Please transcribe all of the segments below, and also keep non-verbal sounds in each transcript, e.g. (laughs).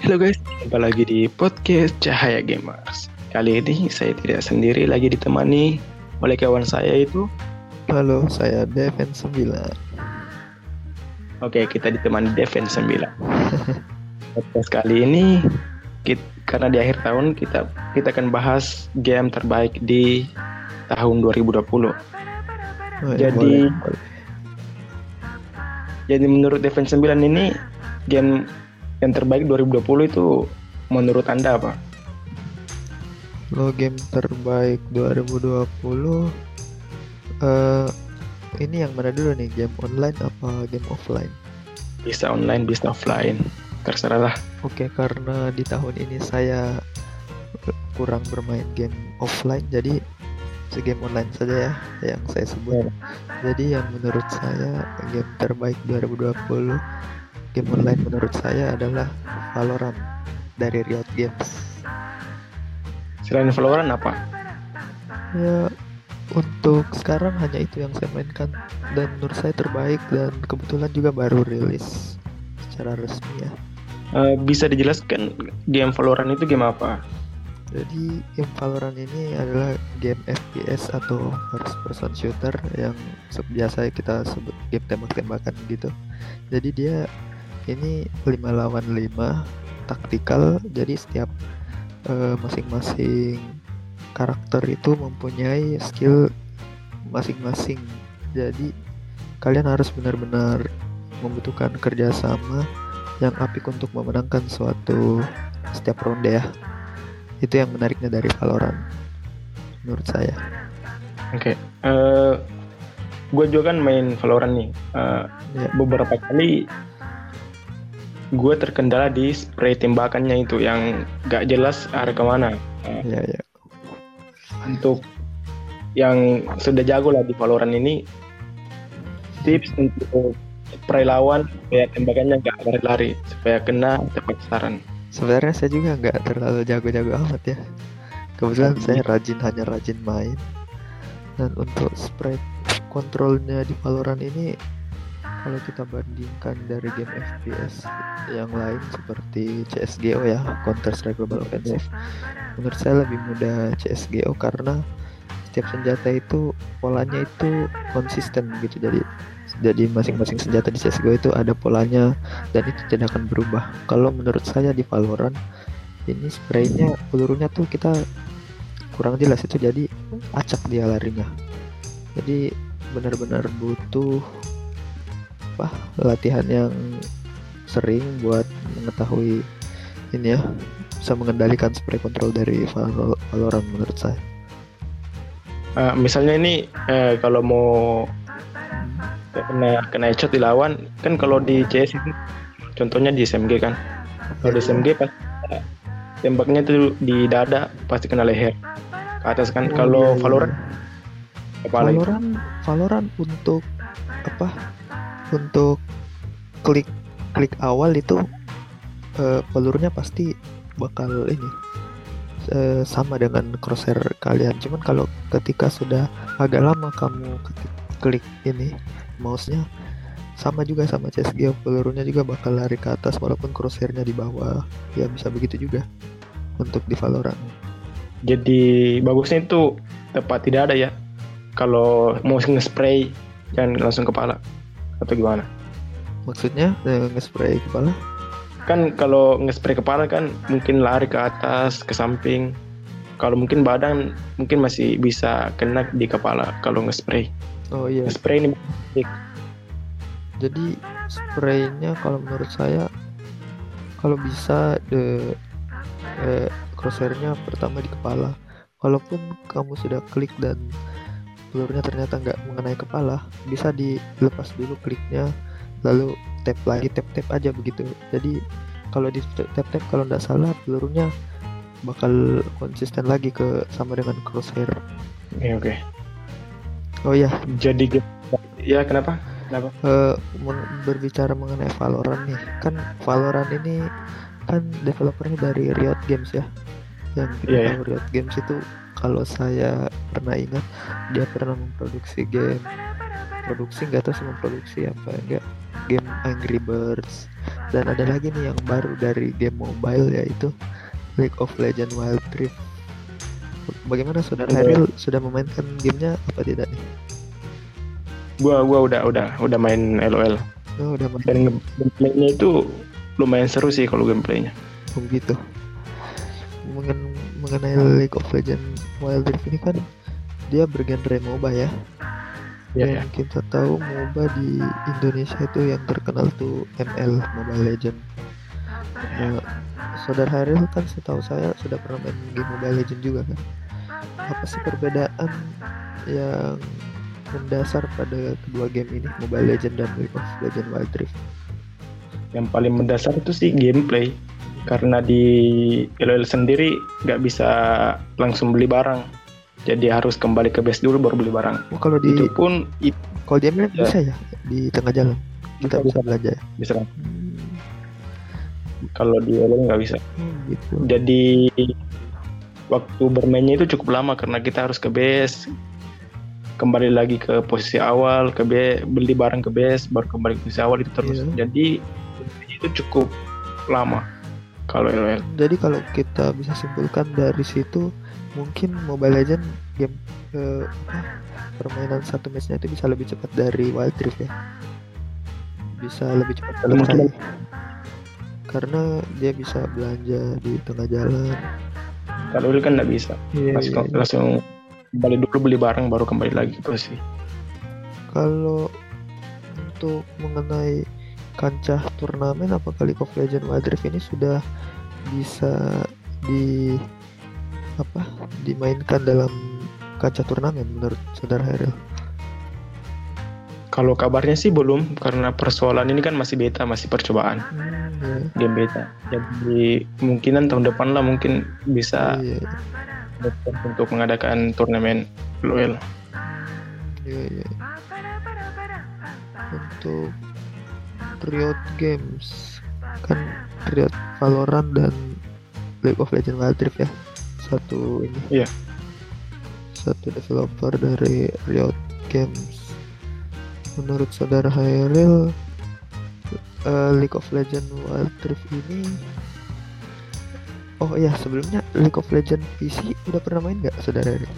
Halo guys, jumpa lagi di podcast Cahaya Gamers. Kali ini saya tidak sendiri lagi ditemani oleh kawan saya itu. Halo, saya Deven 9. Oke, kita ditemani Deven 9. (laughs) podcast kali ini kita, karena di akhir tahun kita kita akan bahas game terbaik di tahun 2020. Oh, ya, Jadi- boleh, boleh. Jadi menurut Deven 9 ini game yang terbaik 2020 itu menurut Anda apa? lo game terbaik 2020 eh ini yang mana dulu nih game online apa game offline? Bisa online, bisa offline. Terserah lah. Oke, karena di tahun ini saya kurang bermain game offline jadi game online saja ya yang saya sebut. Jadi yang menurut saya game terbaik 2020 game online menurut saya adalah Valorant dari Riot Games. Selain Valorant apa? Ya untuk sekarang hanya itu yang saya mainkan dan menurut saya terbaik dan kebetulan juga baru rilis secara resmi ya. Eh, bisa dijelaskan game Valorant itu game apa? Jadi game Valorant ini adalah game FPS atau first person shooter yang biasa kita sebut game tembak-tembakan gitu. Jadi dia ini 5 lawan 5 taktikal jadi setiap eh, masing-masing karakter itu mempunyai skill masing-masing. Jadi kalian harus benar-benar membutuhkan kerjasama yang apik untuk memenangkan suatu setiap ronde ya itu yang menariknya dari Valorant menurut saya Oke. Eh, gue juga kan main Valorant nih. Eh, ya beberapa kali gue terkendala di spray tembakannya itu yang gak jelas arah ke mana. Ya ya untuk yang sudah jago lah di Valorant ini tips untuk spray lawan supaya tembakannya gak lari-lari supaya kena tepat sasaran. sebenarnya saya juga nggak terlalu jago-jago amat ya kebetulan saya rajin hanya rajin main dan untuk spread kontrolnya di Valorant ini kalau kita bandingkan dari game FPS yang lain seperti CSGO ya Counter Strike Global Offensive menurut saya lebih mudah CSGO karena setiap senjata itu polanya itu konsisten gitu. Jadi jadi masing-masing senjata di CSGO itu ada polanya dan itu tidak akan berubah. Kalau menurut saya di Valorant ini spraynya pelurunya tuh kita kurang jelas itu jadi acak dia larinya. Jadi benar-benar butuh apa latihan yang sering buat mengetahui ini ya bisa mengendalikan spray control dari Val- Valorant menurut saya. Eh, misalnya ini eh, kalau mau kena kena headshot dilawan kan kalau di CS itu contohnya di SMG kan. Kalau di SMG pas tembaknya tuh di dada pasti kena leher. Ke atas kan Oh, kalau iya, iya. Valorant kepala itu. Valorant Valorant untuk apa untuk klik klik awal itu eh, pelurunya pasti bakal ini eh, sama dengan crosshair kalian. Cuman kalau ketika sudah agak lama kamu ketik- klik ini mouse-nya sama juga sama CSGO pelurunya juga bakal lari ke atas walaupun crosshairnya di bawah. Ya bisa begitu juga untuk di Valorant. Jadi bagusnya itu tepat tidak ada ya. Kalau mau nge-spray jangan langsung kepala atau gimana? Maksudnya eh, nge-spray kepala? Kan kalau nge-spray kepala kan mungkin lari ke atas ke samping. Kalau mungkin badan mungkin masih bisa kena di kepala kalau nge-spray. Oh iya. Nge-spray ini Jadi spraynya kalau menurut saya kalau bisa de eh, crosshairnya pertama di kepala. Walaupun kamu sudah klik dan pelurunya ternyata nggak mengenai kepala, bisa dilepas dulu kliknya, lalu tap lagi tap tap aja begitu. Jadi kalau di tap tap kalau nggak salah pelurunya bakal konsisten lagi ke sama dengan crosshair. ya oke Oh ya, jadi ya kenapa kenapa Eh, men- berbicara mengenai Valorant nih, kan Valorant ini kan developernya dari Riot Games ya. Yang kita iya. tahu Riot Games itu kalau saya pernah ingat dia pernah memproduksi game. Produksi nggak tahu sih memproduksi apa enggak game Angry Birds. Dan ada lagi nih yang baru dari game mobile yaitu League of Legends Wild Rift. Bagaimana saudara. Haril sudah memainkan gamenya apa tidak nih? Gua gua udah udah udah main LOL oh, udah main. Dan gameplaynya itu lumayan seru sih kalau gameplaynya. Oh gitu. Mengen- mengenai League of Legends Wild Rift ini kan dia bergenre MOBA ya. Iya, Dan kita tahu MOBA di Indonesia itu yang terkenal tuh ML Mobile Legend. Nah, Saudara Haril kan setahu saya sudah pernah main game Mobile Legend juga kan. Apa sih perbedaan yang mendasar pada kedua game ini Mobile Legend dan League of Legends Wild Rift? Yang paling mendasar itu sih gameplay karena di LOL sendiri nggak bisa langsung beli barang. Jadi harus kembali ke base dulu baru beli barang. Oh, kalau di Itu pun itu kalau di ML Ya. bisa ya di tengah jalan kita Bisa, bisa belanja ya. bisa kan. Hmm, Kalau di LOL nggak bisa. hmm, gitu. Jadi waktu bermainnya itu cukup lama karena kita harus ke base kembali lagi ke posisi awal ke B beli barang ke base baru kembali ke posisi awal itu terus Iya. jadi itu cukup lama kalau LOL Jadi kalau kita bisa simpulkan dari situ mungkin Mobile Legend game eh, apa, permainan satu matchnya itu bisa lebih cepat dari Wild Rift ya. Bisa lebih cepat selesai Mungkin. karena dia bisa belanja di tengah jalan. kalau LOL kan nggak bisa Iya, langsung, iya. langsung kembali dulu beli barang baru kembali lagi ke posisi Kalau untuk mengenai kancah turnamen apakah League of Legends Rift ini sudah bisa di apa dimainkan dalam kancah turnamen menurut saudara Heril? kalau kabarnya sih belum karena persoalan ini kan masih beta masih percobaan Hmm, ya. game beta jadi kemungkinan tahun depan lah mungkin bisa Iya, untuk mengadakan turnamen LOL iya, iya. Untuk Riot Games kan Riot Valorant dan League of Legends Wild Rift ya satu ini. Iya. Satu developer dari Riot Games. Menurut saudara Hairil eh, League of Legends Wild Rift ini Oh iya sebelumnya League of Legends PC udah pernah main nggak saudara Hairil?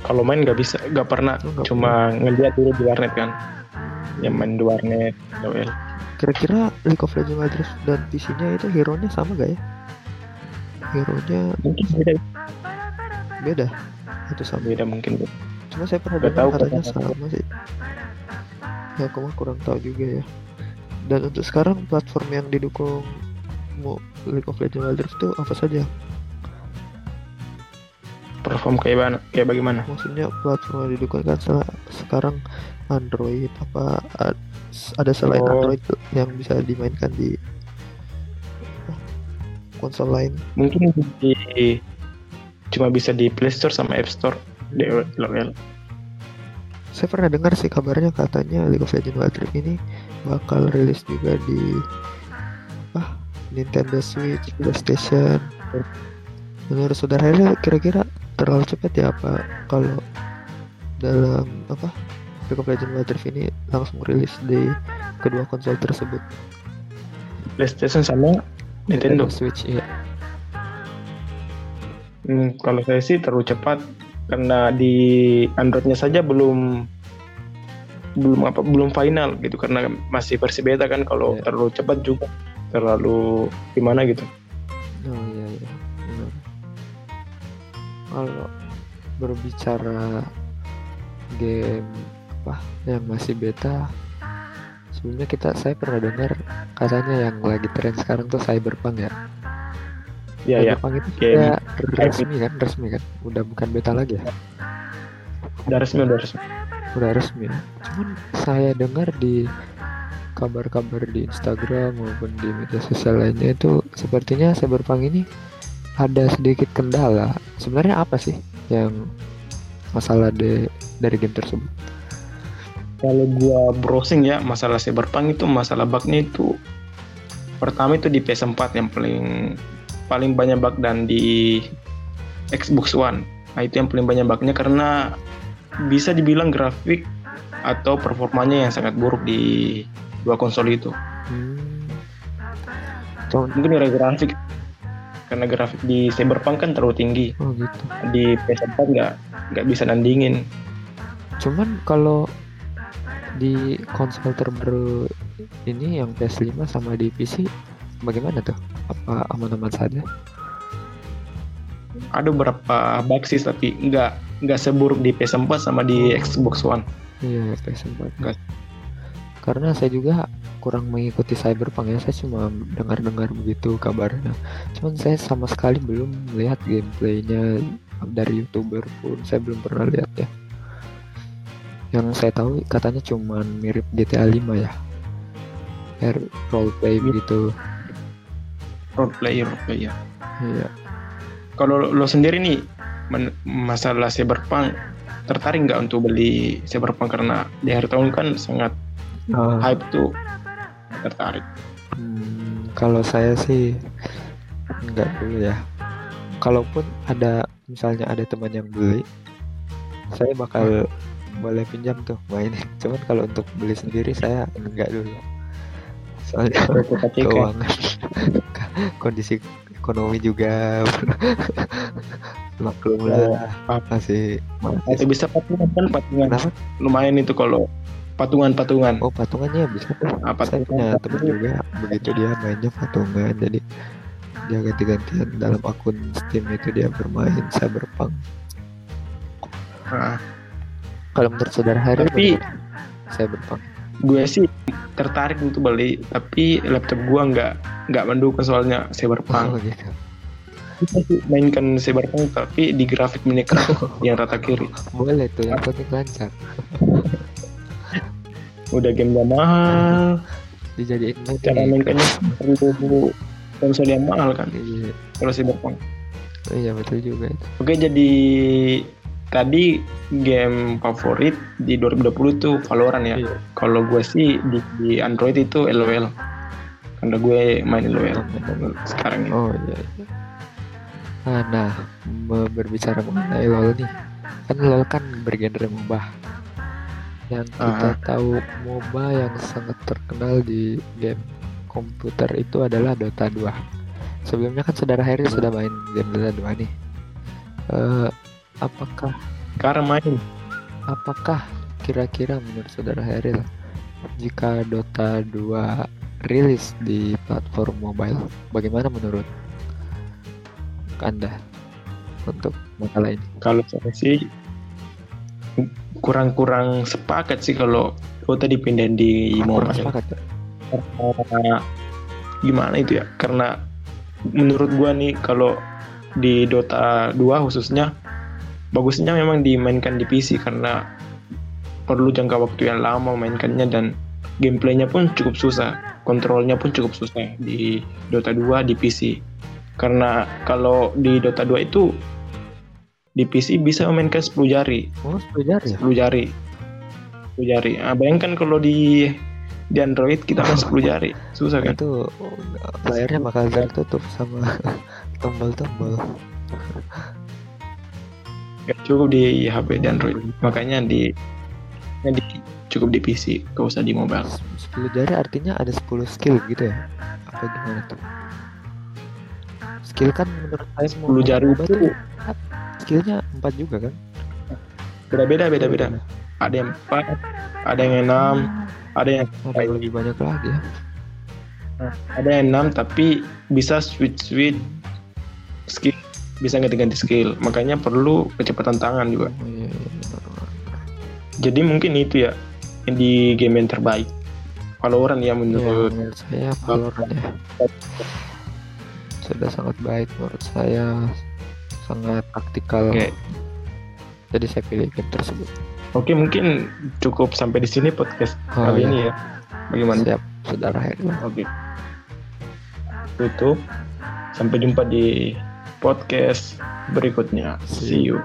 kalau main nggak bisa nggak pernah Oh, nggak cuma ngeliat dulu di warnet kan yang main di warnet LOL Kira-kira League of Legends Rift dan PC-nya itu hero-nya sama gak ya? Hero-nya mungkin beda beda itu sama. beda mungkin. Cuma saya pernah dengar tahu katanya sama sih. Ya aku mah kurang tahu juga ya. Dan untuk sekarang platform yang didukung League of Legends Wild Rift itu apa saja? perform kayak mana kayak bagaimana Maksudnya platform yang didukung kan sekarang Android apa ada selain Oh. Android yang bisa dimainkan di konsol lain? mungkin di cuma bisa di Play Store sama App Store di LOL Saya pernah dengar sih kabarnya katanya League of Legends Wild Rift ini bakal rilis juga di apa Nintendo Switch, PlayStation. Menurut saudara kira-kira terlalu cepat ya apa kalau dalam apa League of Legends Wild Rift ini langsung rilis di kedua konsol tersebut. PlayStation sama Nintendo Switch iya. Hmm, kalau saya sih terlalu cepat karena di Androidnya saja belum belum apa belum final gitu karena masih versi beta kan kalau Iya. terlalu cepat juga terlalu gimana gitu Oh iya iya. Benar. Kalau berbicara game apa? Yang masih beta. Sebelumnya kita saya pernah dengar katanya yang lagi tren sekarang tuh cyberpunk ya. ya ya. Cyberpunk itu game sudah resmi kan? Resmi kan? Udah bukan beta lagi ya? Udah resmi udah resmi. Udah resmi ya. cuman saya dengar di kabar-kabar di Instagram maupun di media sosial lainnya itu sepertinya cyberpunk ini ada sedikit kendala. Sebenarnya apa sih yang masalah de, dari game tersebut kalau gua browsing ya masalah cyberpunk itu masalah bugnya itu pertama itu di PS4 yang paling paling banyak bug dan di Xbox One nah itu yang paling banyak bugnya karena bisa dibilang grafik atau performanya yang sangat buruk di dua konsol itu. Hmm. Mungkin gara grafik karena grafik di Cyberpunk kan terlalu tinggi oh gitu. di PS4 nggak nggak bisa nandingin. Cuman kalau di konsol terbaru ini yang PS5 sama di PC bagaimana tuh? Apa aman-aman saja? Ada beberapa bug sih tapi nggak nggak seburuk di PS4 sama di Xbox One. Iya, PS4. Enggak. Karena saya juga kurang mengikuti Cyberpunk ya, saya cuma dengar-dengar begitu kabarnya. Cuman saya sama sekali belum melihat gameplaynya dari youtuber pun, saya belum pernah lihat ya. Yang saya tahu katanya cuma mirip GTA 5 ya. Air roleplay Iya. begitu. Role player, role player. Iya. Kalau lo, sendiri nih masalah Cyberpunk tertarik nggak untuk beli Cyberpunk karena di akhir tahun kan sangat Ah, hype tuh tertarik. Hmm, kalau saya sih enggak dulu ya. Kalaupun ada misalnya ada teman yang beli, saya bakal boleh pinjam tuh mainin. (laughs) Cuman kalau untuk beli sendiri saya enggak dulu. Soalnya keuangan, (laughs) kondisi ekonomi juga (laughs) maklum lah masih Atau masih bisa patungan kan patungan. Kenapa? Lumayan itu kalau patungan-patungan. oh patungannya bisa tuh. Ah, saya patungan. punya teman juga begitu dia mainnya patungan jadi dia ganti-gantian dalam akun Steam itu dia bermain Cyberpunk Nah, kalau menurut saudara Hari Tapi- bagaimana? Cyberpunk gue sih tertarik untuk beli tapi laptop gua nggak nggak mendukung soalnya oh Cyberpunk. gitu Bisa sih mainkan Cyberpunk tapi di grafik Minecraft (laughs) yang rata kiri. boleh tuh yang penting lancar Udah game gak mahal, dijadiin cara mainkannya perlu konsol yang mahal kan iya kalau Cyberpunk. iya betul juga itu Oke jadi tadi game favorit di 2020 tuh Valorant ya. Iya. Kalau gue sih di, di Android itu LOL. Karena gue main LOL sekarang ini. oh iya, iya. Ah, nah me- berbicara mengenai LoL nih kan LoL kan bergenre MOBA yang kita Aha. tahu MOBA yang sangat terkenal di game komputer itu adalah Dota 2 sebelumnya kan saudara Harry sudah main game Dota 2 nih Eh, apakah Sekarang main. apakah kira-kira menurut saudara lah, jika Dota 2 rilis di platform mobile bagaimana menurut anda untuk masalah ini Kalau saya sih kurang-kurang sepakat sih kalau Dota dipindahin di kurang mobile. sepakat ya? Karena gimana itu ya? Karena menurut gua nih kalau di Dota 2 khususnya bagusnya memang dimainkan di PC karena perlu jangka waktu yang lama mainkannya dan gameplaynya pun cukup susah, kontrolnya pun cukup susah di Dota 2 di PC. Karena kalau di Dota 2 itu di PC bisa memainkan 10 jari, oh 10 jari ya 10 jari. 10 jari. Ah, bayangkan kalau di di Android kita kan 10 jari, susah kan? itu layarnya bakal tertutup sama (laughs) tombol-tombol Gak cukup di HP di Android. Makanya di, ya di cukup di PC, gak usah di mobile. 10 jari artinya ada 10 skill gitu ya apa gimana tuh skill kan menurut saya 10 jari itu skillnya 4 juga kan beda-beda, beda-beda. Ada yang 4, ada yang 6, ada yang ada yang lebih banyak lagi ya ada yang 6 tapi bisa switch switch skill bisa ganti-ganti skill. Makanya perlu kecepatan tangan juga. Oh, iya, iya. jadi mungkin itu ya yang di game yang terbaik. Valorant ya Ya, menurut menurut saya Valorant ya. Sudah sangat baik menurut saya. Sangat taktikal Oke. jadi saya pilih game tersebut. Oke mungkin cukup sampai di sini podcast Oh, kali iya. ini ya. Bagaimana? Siap saudara Heri oke. Tutup. Sampai jumpa di podcast berikutnya. See you